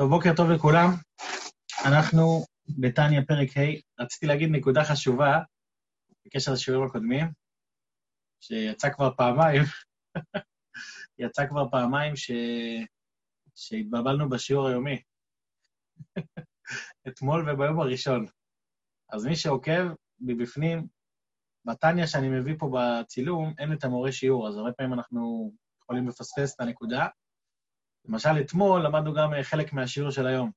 טוב, בוקר טוב לכולם. אנחנו בתניא פרק ה'. רציתי להגיד נקודה חשובה בקשר לשיעורים הקודמים, שיצא כבר פעמיים, יצא כבר פעמיים ש... שהתבלבלנו בשיעור היומי. אתמול וביום הראשון. אז מי שעוקב מבפנים, בתניא שאני מביא פה בצילום, אין את המורה שיעור, אז הרבה פעמים אנחנו יכולים לפספס את הנקודה. למשל, אתמול למדנו גם אה, חלק מהשיעור של היום.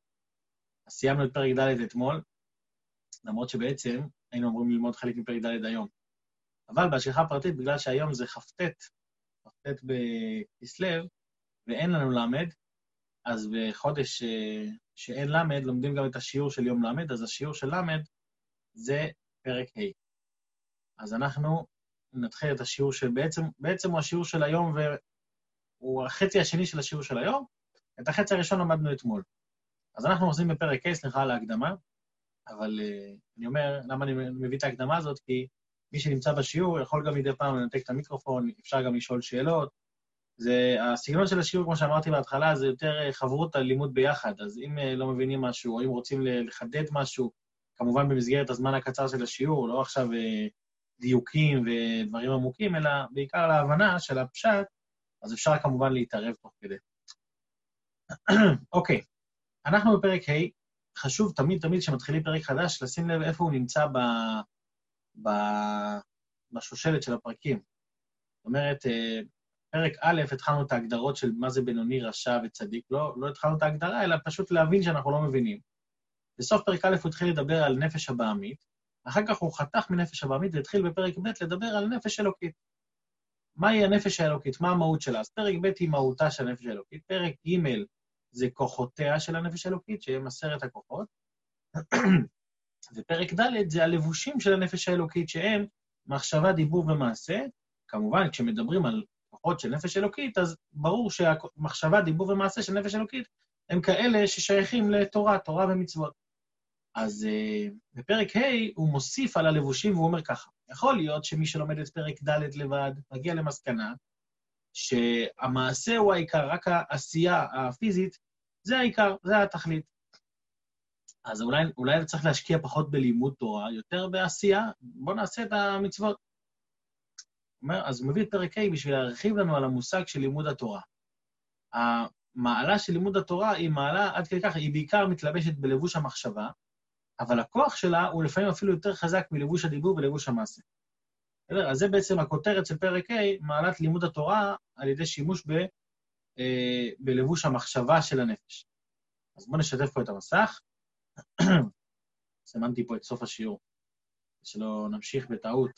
אז סיימנו את פרק ד' אתמול, למרות שבעצם היינו אמורים ללמוד חלק מפרק ד' היום. אבל בהשגחה פרטית, בגלל שהיום זה כ"ט, כ"ט בכסלו, ואין לנו ל', אז בחודש אה, שאין ל', לומדים גם את השיעור של יום ל', אז השיעור של ל' זה פרק ה'. אז אנחנו נתחיל את השיעור של... בעצם, בעצם הוא השיעור של היום הוא החצי השני של השיעור של היום, את החצי הראשון למדנו אתמול. אז אנחנו עושים בפרק ה', סליחה על ההקדמה, אבל uh, אני אומר, למה אני מביא את ההקדמה הזאת? כי מי שנמצא בשיעור יכול גם מדי פעם לנתק את המיקרופון, אפשר גם לשאול שאלות. זה, הסגנון של השיעור, כמו שאמרתי בהתחלה, זה יותר אה, חברות על לימוד ביחד. אז אם uh, לא מבינים משהו, או אם רוצים לחדד משהו, כמובן במסגרת הזמן הקצר של השיעור, לא עכשיו uh, דיוקים ודברים עמוקים, אלא בעיקר להבנה של הפשט, אז אפשר כמובן להתערב תוך כדי. אוקיי, אנחנו בפרק ה', חשוב תמיד תמיד כשמתחילים פרק חדש, לשים לב איפה הוא נמצא ב... ב... בשושלת של הפרקים. זאת אומרת, אה, פרק א', התחלנו את ההגדרות של מה זה בינוני, רשע וצדיק. לא, לא התחלנו את ההגדרה, אלא פשוט להבין שאנחנו לא מבינים. בסוף פרק א' הוא התחיל לדבר על נפש הבעמית, אחר כך הוא חתך מנפש הבעמית והתחיל בפרק ב' לדבר על נפש אלוקית. מהי הנפש האלוקית? מה המהות שלה? אז פרק ב' היא מהותה של הנפש האלוקית, פרק ג' זה כוחותיה של הנפש האלוקית, שהם עשרת הכוחות, ופרק ד' זה הלבושים של הנפש האלוקית, שהם מחשבה, דיבור ומעשה. כמובן, כשמדברים על כוחות של נפש אלוקית, אז ברור שהמחשבה, דיבור ומעשה של נפש אלוקית הם כאלה ששייכים לתורה, תורה ומצוות. אז uh, בפרק ה' הוא מוסיף על הלבושים והוא אומר ככה, יכול להיות שמי שלומד את פרק ד' לבד מגיע למסקנה שהמעשה הוא העיקר, רק העשייה הפיזית זה העיקר, זה התכלית. אז אולי, אולי צריך להשקיע פחות בלימוד תורה, יותר בעשייה, בואו נעשה את המצוות. אומר, אז הוא מביא את פרק ה' בשביל להרחיב לנו על המושג של לימוד התורה. המעלה של לימוד התורה היא מעלה, עד כדי כך, היא בעיקר מתלבשת בלבוש המחשבה, אבל הכוח שלה הוא לפעמים אפילו יותר חזק מלבוש הדיבור ולבוש המעשה. בסדר? אז זה בעצם הכותרת של פרק ה', מעלת לימוד התורה על ידי שימוש ב, אה, בלבוש המחשבה של הנפש. אז בואו נשתף פה את המסך. סימנתי פה את סוף השיעור, שלא נמשיך בטעות.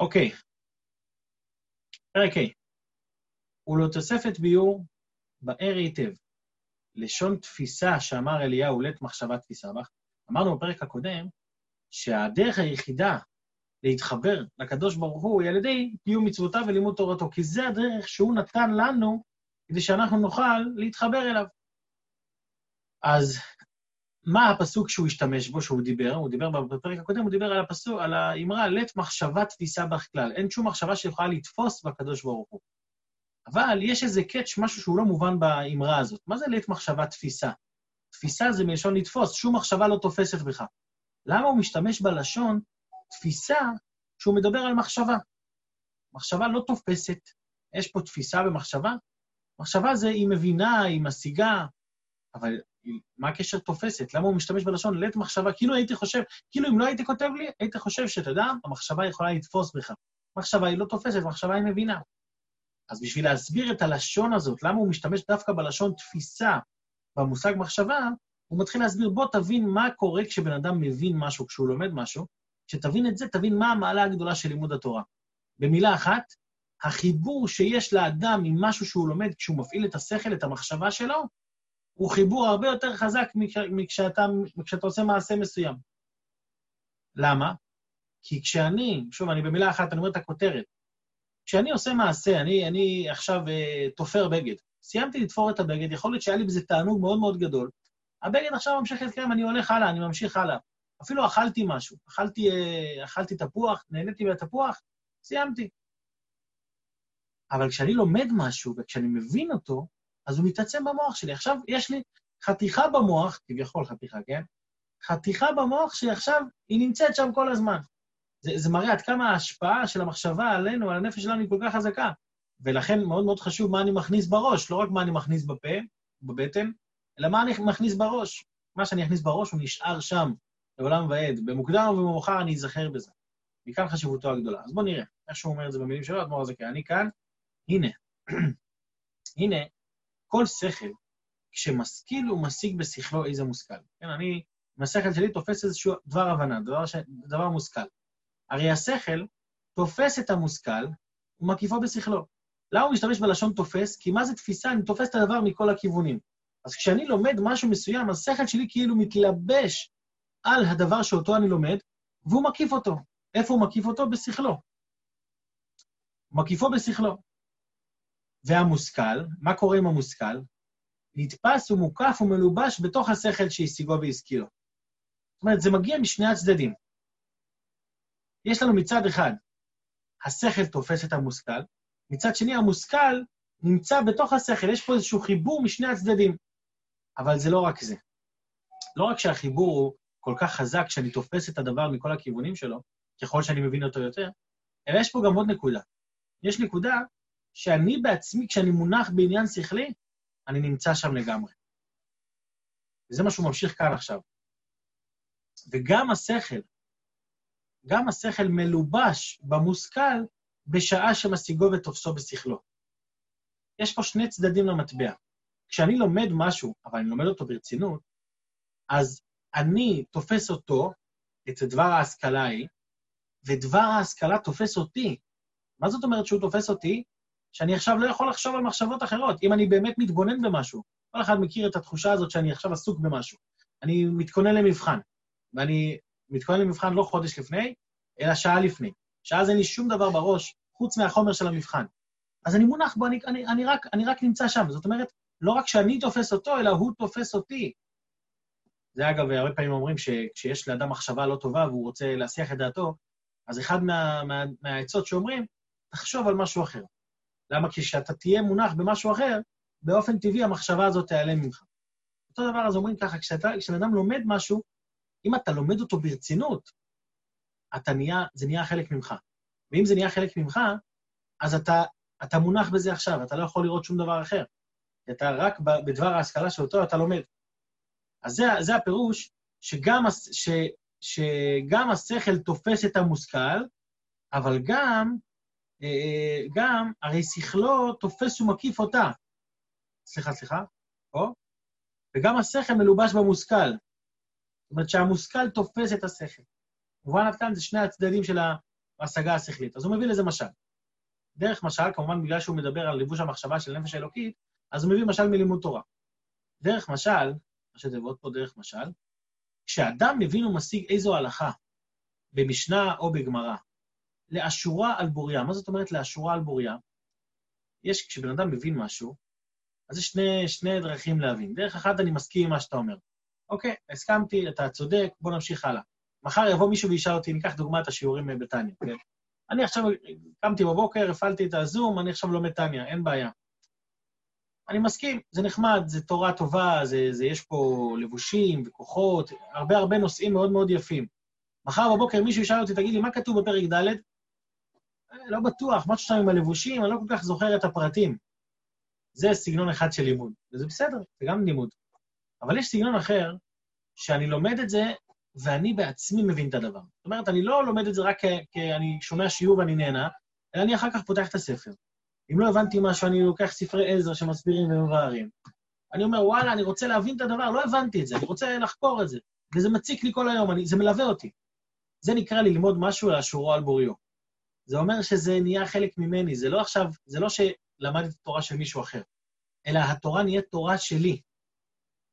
אוקיי, פרק ה' ולתוספת ביור באר היטב. לשון תפיסה שאמר אליהו, לית מחשבה תפיסה בך. אמרנו בפרק הקודם שהדרך היחידה להתחבר לקדוש ברוך הוא היא על ידי קיום מצוותיו ולימוד תורתו, כי זה הדרך שהוא נתן לנו כדי שאנחנו נוכל להתחבר אליו. אז מה הפסוק שהוא השתמש בו, שהוא דיבר? הוא דיבר בפרק הקודם, הוא דיבר על הפסוק, על האמרה, לית מחשבה תפיסה בך כלל. אין שום מחשבה שיכולה לתפוס בקדוש ברוך הוא. אבל יש איזה קאץ', משהו שהוא לא מובן באמרה הזאת. מה זה לית מחשבה תפיסה? תפיסה זה מלשון לתפוס, שום מחשבה לא תופסת בך. למה הוא משתמש בלשון תפיסה כשהוא מדבר על מחשבה? מחשבה לא תופסת. יש פה תפיסה במחשבה? מחשבה זה היא מבינה, היא משיגה, אבל מה הקשר תופסת? למה הוא משתמש בלשון לית מחשבה? כאילו הייתי חושב, כאילו אם לא הייתי כותב לי, הייתי חושב שאתה יודע, המחשבה יכולה לתפוס בך. מחשבה היא לא תופסת, מחשבה היא מבינה. אז בשביל להסביר את הלשון הזאת, למה הוא משתמש דווקא בלשון תפיסה במושג מחשבה, הוא מתחיל להסביר, בוא תבין מה קורה כשבן אדם מבין משהו, כשהוא לומד משהו, כשתבין את זה, תבין מה המעלה הגדולה של לימוד התורה. במילה אחת, החיבור שיש לאדם עם משהו שהוא לומד כשהוא מפעיל את השכל, את המחשבה שלו, הוא חיבור הרבה יותר חזק מכשאתה, מכשאתה עושה מעשה מסוים. למה? כי כשאני, שוב, אני במילה אחת, אני אומר את הכותרת, כשאני עושה מעשה, אני, אני עכשיו uh, תופר בגד, סיימתי לתפור את הבגד, יכול להיות שהיה לי בזה תענוג מאוד מאוד גדול. הבגד עכשיו ממשיך להתקיים, אני הולך הלאה, אני ממשיך הלאה. אפילו אכלתי משהו, אכלתי, uh, אכלתי תפוח, נהניתי מהתפוח, סיימתי. אבל כשאני לומד משהו וכשאני מבין אותו, אז הוא מתעצם במוח שלי. עכשיו יש לי חתיכה במוח, כביכול חתיכה, כן? חתיכה במוח שעכשיו היא נמצאת שם כל הזמן. זה, זה מראה עד כמה ההשפעה של המחשבה עלינו, על הנפש שלנו, היא כל כך חזקה. ולכן מאוד מאוד חשוב מה אני מכניס בראש, לא רק מה אני מכניס בפה, בבטן, אלא מה אני מכניס בראש. מה שאני אכניס בראש הוא נשאר שם, לעולם ועד. במוקדם או במאוחר אני אזכר בזה. מכאן חשיבותו הגדולה. אז בואו נראה איך שהוא אומר את זה במילים שלו, אדמו"ר הזקן. אני כאן, הנה. הנה, כל שכל, כשמשכיל הוא משיג בשכלו איזה מושכל. כן, אני, עם השכל שלי תופס איזשהו דבר הבנה, דבר, ש... דבר מושכל. הרי השכל תופס את המושכל ומקיפו בשכלו. למה הוא משתמש בלשון תופס? כי מה זה תפיסה? אני תופס את הדבר מכל הכיוונים. אז כשאני לומד משהו מסוים, השכל שלי כאילו מתלבש על הדבר שאותו אני לומד, והוא מקיף אותו. איפה הוא מקיף אותו? בשכלו. מקיפו בשכלו. והמושכל, מה קורה עם המושכל? נתפס ומוקף ומלובש בתוך השכל שהשיגו והשכילו. זאת אומרת, זה מגיע משני הצדדים. יש לנו מצד אחד, השכל תופס את המושכל, מצד שני, המושכל נמצא בתוך השכל, יש פה איזשהו חיבור משני הצדדים. אבל זה לא רק זה. לא רק שהחיבור הוא כל כך חזק שאני תופס את הדבר מכל הכיוונים שלו, ככל שאני מבין אותו יותר, אלא יש פה גם עוד נקודה. יש נקודה שאני בעצמי, כשאני מונח בעניין שכלי, אני נמצא שם לגמרי. וזה מה שהוא ממשיך כאן עכשיו. וגם השכל, גם השכל מלובש במושכל בשעה שמשיגו ותופסו בשכלו. יש פה שני צדדים למטבע. כשאני לומד משהו, אבל אני לומד אותו ברצינות, אז אני תופס אותו, את דבר ההשכלה ההיא, ודבר ההשכלה תופס אותי. מה זאת אומרת שהוא תופס אותי? שאני עכשיו לא יכול לחשוב על מחשבות אחרות. אם אני באמת מתבונן במשהו, כל אחד מכיר את התחושה הזאת שאני עכשיו עסוק במשהו. אני מתכונן למבחן, ואני מתכונן למבחן לא חודש לפני, אלא שעה לפני. שאז אין לי שום דבר בראש חוץ מהחומר של המבחן. אז אני מונח בו, אני, אני, אני, רק, אני רק נמצא שם. זאת אומרת, לא רק שאני תופס אותו, אלא הוא תופס אותי. זה אגב, הרבה פעמים אומרים שכשיש לאדם מחשבה לא טובה והוא רוצה להסיח את דעתו, אז אחד מה, מה, מהעצות שאומרים, תחשוב על משהו אחר. למה? כי כשאתה תהיה מונח במשהו אחר, באופן טבעי המחשבה הזאת תיעלם ממך. אותו דבר, אז אומרים ככה, כשבן אדם לומד משהו, אם אתה לומד אותו ברצינות, אתה נהיה, זה נהיה חלק ממך. ואם זה נהיה חלק ממך, אז אתה, אתה מונח בזה עכשיו, אתה לא יכול לראות שום דבר אחר. אתה רק בדבר ההשכלה שאותו אתה לומד. אז זה, זה הפירוש שגם, ש, שגם השכל תופס את המושכל, אבל גם, אה, גם, הרי שכלו תופס ומקיף אותה. סליחה, סליחה, פה. וגם השכל מלובש במושכל. זאת אומרת שהמושכל תופס את השכל. מובן עד כאן זה שני הצדדים של ההשגה השכלית. אז הוא מביא לזה משל. דרך משל, כמובן בגלל שהוא מדבר על ליבוש המחשבה של נפש האלוקית, אז הוא מביא משל מלימוד תורה. דרך משל, ראשי תיבות פה דרך משל, כשאדם מבין ומשיג איזו הלכה, במשנה או בגמרא, לאשורה על בוריה. מה זאת אומרת לאשורה על בוריה? יש, כשבן אדם מבין משהו, אז יש שני, שני דרכים להבין. דרך אחת, אני מסכים עם מה שאתה אומר. אוקיי, הסכמתי, אתה צודק, בוא נמשיך הלאה. מחר יבוא מישהו וישאל אותי, ניקח דוגמא את השיעורים בטניה, כן? אני עכשיו קמתי בבוקר, הפעלתי את הזום, אני עכשיו לומד טניה, אין בעיה. אני מסכים, זה נחמד, זה תורה טובה, זה, זה יש פה לבושים וכוחות, הרבה הרבה נושאים מאוד מאוד יפים. מחר בבוקר מישהו ישאל אותי, תגיד לי, מה כתוב בפרק ד'? אה, לא בטוח, משהו שם עם הלבושים, אני לא כל כך זוכר את הפרטים. זה סגנון אחד של לימוד, וזה בסדר, זה גם לימוד. אבל יש סגנון אחר, שאני לומד את זה, ואני בעצמי מבין את הדבר. זאת אומרת, אני לא לומד את זה רק כי אני שומע שיעור ואני נהנה, אלא אני אחר כך פותח את הספר. אם לא הבנתי משהו, אני לוקח ספרי עזר שמסבירים ומבארים. אני אומר, וואלה, אני רוצה להבין את הדבר, לא הבנתי את זה, אני רוצה לחקור את זה. וזה מציק לי כל היום, אני, זה מלווה אותי. זה נקרא ללמוד משהו לאשורו על בוריו. זה אומר שזה נהיה חלק ממני, זה לא עכשיו, זה לא שלמדתי תורה של מישהו אחר, אלא התורה נהיית תורה שלי.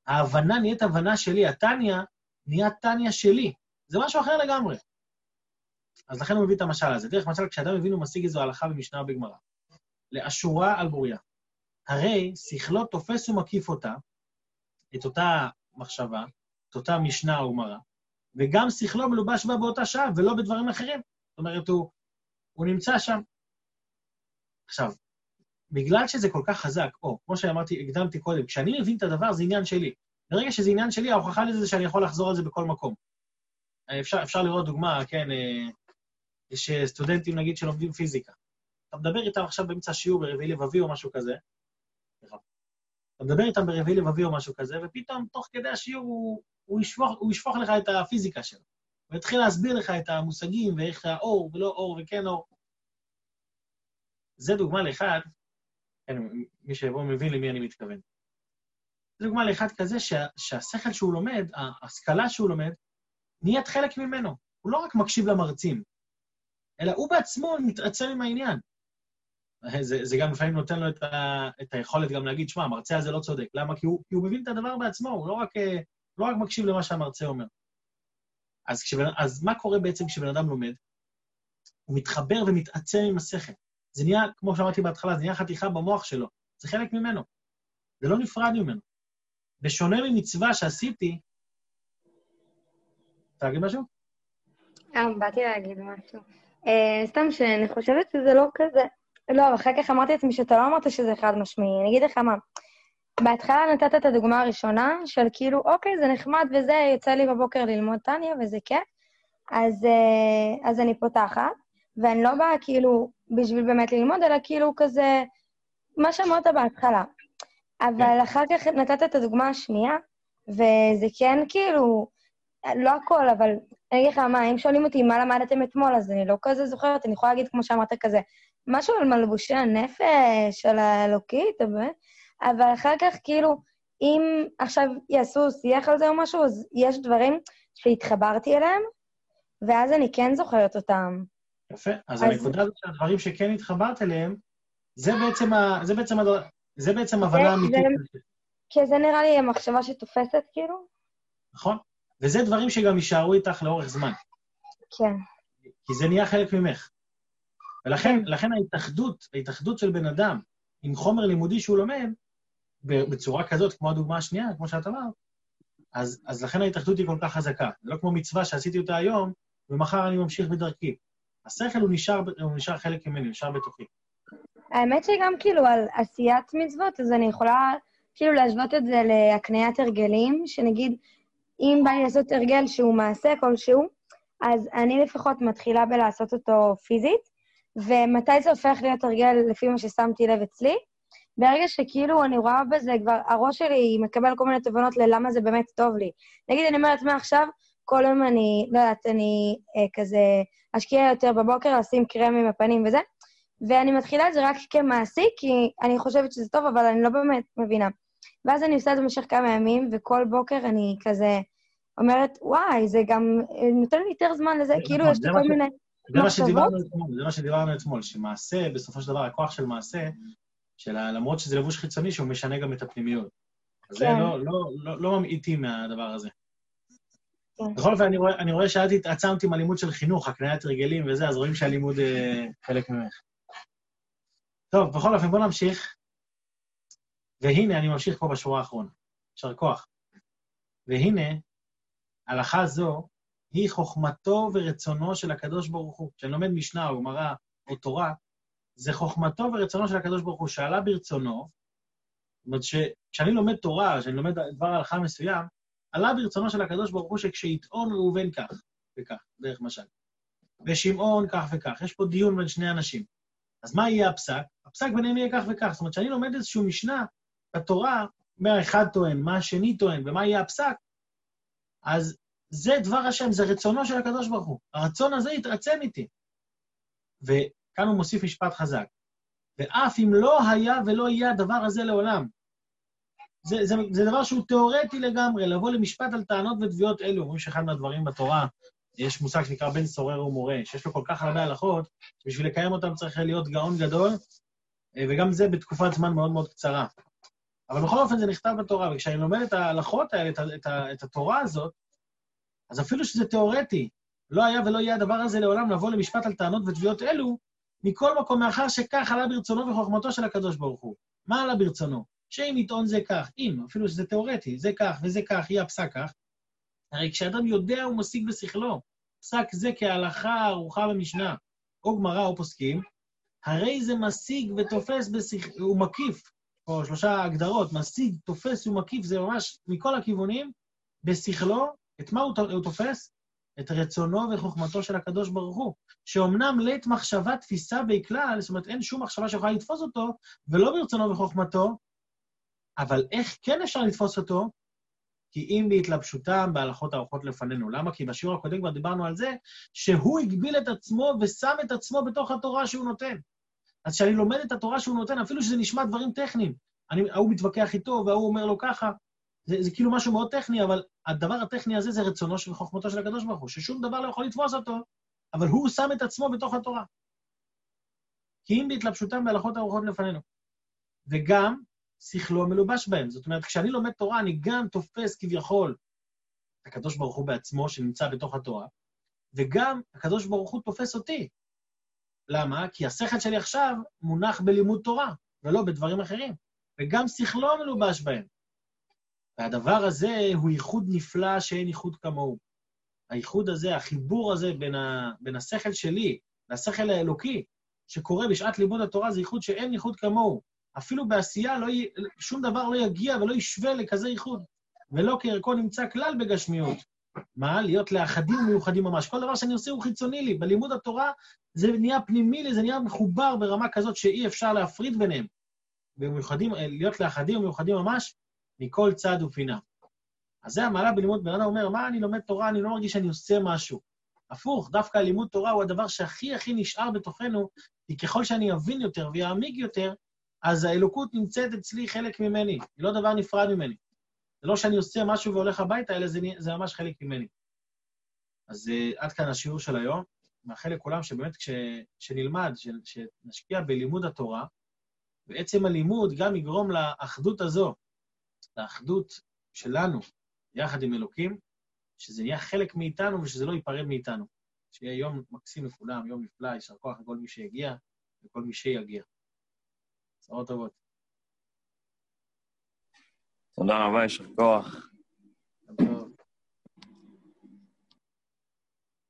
ההבנה נהיית הבנה שלי, הטניה נהיה טניה שלי. זה משהו אחר לגמרי. אז לכן הוא מביא את המשל הזה. דרך משל, כשאדם מבין, הוא משיג איזו הלכה במשנה בגמרא. לאשורה על בוריה. הרי שכלו תופס ומקיף אותה, את אותה מחשבה, את אותה משנה או גמרא, וגם שכלו מלובש בה באותה שעה, ולא בדברים אחרים. זאת אומרת, הוא, הוא נמצא שם. עכשיו, בגלל שזה כל כך חזק, או כמו שאמרתי, הקדמתי קודם, כשאני מבין את הדבר זה עניין שלי. ברגע שזה עניין שלי, ההוכחה לזה זה שאני יכול לחזור על זה בכל מקום. אפשר, אפשר לראות דוגמה, כן, אה, יש סטודנטים, נגיד, שלומדים פיזיקה. אתה מדבר איתם עכשיו באמצע שיעור ברביעי לבבי או משהו כזה, אתה מדבר איתם ברביעי לבבי או משהו כזה, ופתאום, תוך כדי השיעור, הוא, הוא, ישפוך, הוא ישפוך לך את הפיזיקה שלו. הוא יתחיל להסביר לך את המושגים, ואיך האור ולא אור וכן אור. זה דוגמה לאחד, כן, מי שיבוא מבין למי אני מתכוון. דוגמה לאחד כזה שה, שהשכל שהוא לומד, ההשכלה שהוא לומד, נהיית חלק ממנו. הוא לא רק מקשיב למרצים, אלא הוא בעצמו מתעצם עם העניין. זה, זה גם לפעמים נותן לו את, ה, את היכולת גם להגיד, שמע, המרצה הזה לא צודק. למה? כי הוא, כי הוא מבין את הדבר בעצמו, הוא לא רק, לא רק מקשיב למה שהמרצה אומר. אז, כשבן, אז מה קורה בעצם כשבן אדם לומד? הוא מתחבר ומתעצם עם השכל. זה נהיה, כמו שאמרתי בהתחלה, זה נהיה חתיכה במוח שלו. זה חלק ממנו. זה לא נפרד ממנו. בשונה ממצווה שעשיתי... אתה להגיד משהו? אה, באתי להגיד משהו. אה, סתם שאני חושבת שזה לא כזה... לא, אחר כך אמרתי לעצמי שאתה לא אמרת שזה חד משמעי. אני אגיד לך מה. בהתחלה נתת את הדוגמה הראשונה של כאילו, אוקיי, זה נחמד וזה, יוצא לי בבוקר ללמוד טניה וזה כיף, אז, אה, אז אני פותחת, ואני לא באה כאילו בשביל באמת ללמוד, אלא כאילו כזה, מה שאמרת בהתחלה. אבל כן. אחר כך נתת את הדוגמה השנייה, וזה כן כאילו, לא הכל, אבל אני אגיד לך מה, אם שואלים אותי מה למדתם אתמול, אז אני לא כזה זוכרת, אני יכולה להגיד, כמו שאמרת, כזה, משהו על מלבושי הנפש, של האלוקית, אבל אחר כך, כאילו, אם עכשיו יעשו שיח על זה או משהו, אז יש דברים שהתחברתי אליהם, ואז אני כן זוכרת אותם. יפה. אז, אז... הנקודה הזאת של הדברים שכן התחברת אליהם, זה בעצם, ה... זה בעצם, הד... זה בעצם הבנה אמיתית. כי זה נראה לי המחשבה שתופסת, כאילו. נכון. וזה דברים שגם יישארו איתך לאורך זמן. כן. כי זה נהיה חלק ממך. ולכן לכן ההתאחדות, ההתאחדות של בן אדם עם חומר לימודי שהוא לומד, בצורה כזאת, כמו הדוגמה השנייה, כמו שאת אמרת, אז, אז לכן ההתאחדות היא כל כך חזקה. זה לא כמו מצווה שעשיתי אותה היום, ומחר אני ממשיך בדרכי. השכל הוא נשאר, הוא נשאר חלק ממני, נשאר בתוכי. האמת שגם כאילו על עשיית מצוות, אז אני יכולה כאילו להשוות את זה להקניית הרגלים, שנגיד, אם בא לי לעשות הרגל שהוא מעשה כלשהו, אז אני לפחות מתחילה בלעשות אותו פיזית, ומתי זה הופך להיות הרגל לפי מה ששמתי לב אצלי? ברגע שכאילו אני רואה בזה, כבר הראש שלי מקבל כל מיני תובנות ללמה זה באמת טוב לי. נגיד, אני אומרת, מעכשיו, כל יום אני, לא יודעת, אני אה, כזה אשקיע יותר בבוקר, לשים קרם עם הפנים וזה, ואני מתחילה את זה רק כמעסיק, כי אני חושבת שזה טוב, אבל אני לא באמת מבינה. ואז אני עושה את זה במשך כמה ימים, וכל בוקר אני כזה אומרת, וואי, זה גם אה, נותן לי יותר זמן לזה, כאילו נכון, יש לי כל מיני מחשבות. זה מה שדיברנו אתמול, שמעשה, בסופו של דבר, הכוח של מעשה, של למרות שזה לבוש חיצוני, שהוא משנה גם את הפנימיות. כן. זה לא, לא, לא, לא ממעיטים מהדבר הזה. כן. בכל אופן, אני רואה, אני רואה שאת התעצמת עם הלימוד של חינוך, הקניית הרגלים וזה, אז רואים שהלימוד אה, חלק ממך. טוב, בכל אופן, בואו נמשיך. והנה, אני ממשיך פה בשורה האחרונה. יישר כוח. והנה, הלכה זו היא חוכמתו ורצונו של הקדוש ברוך הוא. כשאני לומד משנה או גמרא או תורה, זה חוכמתו ורצונו של הקדוש ברוך הוא, שעלה ברצונו, זאת אומרת שכשאני לומד תורה, כשאני לומד דבר הלכה מסוים, עלה ברצונו של הקדוש ברוך הוא שכשיטעון ראובן כך וכך, דרך משל, ושמעון כך וכך, יש פה דיון בין שני אנשים. אז מה יהיה הפסק? הפסק ביניהם יהיה כך וכך. זאת אומרת, כשאני לומד איזושהי משנה בתורה, מה אחד טוען, מה השני טוען, ומה יהיה הפסק, אז זה דבר השם, זה רצונו של הקדוש ברוך הוא. הרצון הזה יתעצם איתי. וכאן הוא מוסיף משפט חזק. ואף אם לא היה ולא יהיה הדבר הזה לעולם. זה, זה, זה דבר שהוא תיאורטי לגמרי, לבוא למשפט על טענות ותביעות אלו. אומרים שאחד מהדברים בתורה, יש מושג שנקרא בן סורר ומורה, שיש לו כל כך הרבה הלכות, שבשביל לקיים אותם צריך להיות גאון גדול, וגם זה בתקופת זמן מאוד מאוד קצרה. אבל בכל אופן זה נכתב בתורה, וכשאני לומד את ההלכות האלה, את, את, את התורה הזאת, אז אפילו שזה תיאורטי, לא היה ולא יהיה הדבר הזה לעולם לבוא למשפט על טענות ותביעות אלו, מכל מקום, מאחר שכך עלה ברצונו וחוכמתו של הקדוש ברוך הוא. מה עלה ברצונו? שאם יטעון זה כך, אם, אפילו שזה תיאורטי, זה כך וזה כך, יהיה הפסק כך, הרי כשאדם יודע, הוא משיג בשכלו. פסק זה כהלכה ערוכה במשנה, או גמרא או פוסקים, הרי זה משיג ותופס בשיח... הוא מקיף, או שלושה הגדרות, משיג, תופס ומקיף, זה ממש מכל הכיוונים, בשכלו, את מה הוא תופס? את רצונו וחוכמתו של הקדוש ברוך הוא, שאומנם לית מחשבה, תפיסה בכלל, זאת אומרת, אין שום מחשבה שיכולה לתפוס אותו, ולא ברצונו וחוכמתו, אבל איך כן אפשר לתפוס אותו? כי אם בהתלבשותם בהלכות האורחות לפנינו. למה? כי בשיעור הקודם כבר דיברנו על זה, שהוא הגביל את עצמו ושם את עצמו בתוך התורה שהוא נותן. אז כשאני לומד את התורה שהוא נותן, אפילו שזה נשמע דברים טכניים, אני, ההוא מתווכח איתו וההוא אומר לו ככה, זה, זה כאילו משהו מאוד טכני, אבל הדבר הטכני הזה זה רצונו של חוכמתו של הקדוש ברוך הוא, ששום דבר לא יכול לתפוס אותו, אבל הוא שם את עצמו בתוך התורה. כי אם בהתלבשותם בהלכות האורחות לפנינו. וגם שכלו מלובש בהם. זאת אומרת, כשאני לומד תורה, אני גם תופס כביכול את הקדוש ברוך הוא בעצמו, שנמצא בתוך התורה, וגם הקדוש ברוך הוא תופס אותי. למה? כי השכל שלי עכשיו מונח בלימוד תורה, ולא בדברים אחרים. וגם שכלו מלובש בהם. והדבר הזה הוא ייחוד נפלא שאין ייחוד כמוהו. הייחוד הזה, החיבור הזה בין, ה... בין השכל שלי לשכל האלוקי, שקורה בשעת לימוד התורה, זה ייחוד שאין ייחוד כמוהו. אפילו בעשייה לא י... שום דבר לא יגיע ולא ישווה לכזה ייחוד. ולא כערכו נמצא כלל בגשמיות. מה? להיות לאחדים ומיוחדים ממש. כל דבר שאני עושה הוא חיצוני לי. בלימוד התורה זה נהיה פנימי לי, זה נהיה מחובר ברמה כזאת שאי אפשר להפריד ביניהם. ומיוחדים, להיות לאחדים ומיוחדים ממש, מכל צד ופינה. אז זה המעלה בלימוד, בן אדם אומר, מה אני לומד תורה, אני לא מרגיש שאני עושה משהו. הפוך, דווקא לימוד תורה הוא הדבר שהכי הכי נשאר בתוכנו, כי ככל שאני אבין יותר ויעמיק יותר, אז האלוקות נמצאת אצלי חלק ממני, היא לא דבר נפרד ממני. זה לא שאני עושה משהו והולך הביתה, אלא זה, זה ממש חלק ממני. אז uh, עד כאן השיעור של היום. מאחל לכולם שבאמת כש, כשנלמד, שנשקיע בלימוד התורה, ועצם הלימוד גם יגרום לאחדות הזו, לאחדות שלנו יחד עם אלוקים, שזה נהיה חלק מאיתנו ושזה לא ייפרד מאיתנו. שיהיה יום מקסים לכולם, יום נפלא, יישר כוח לכל מי שיגיע וכל מי שיגיע. בשורות טובות. תודה רבה, יישר כוח.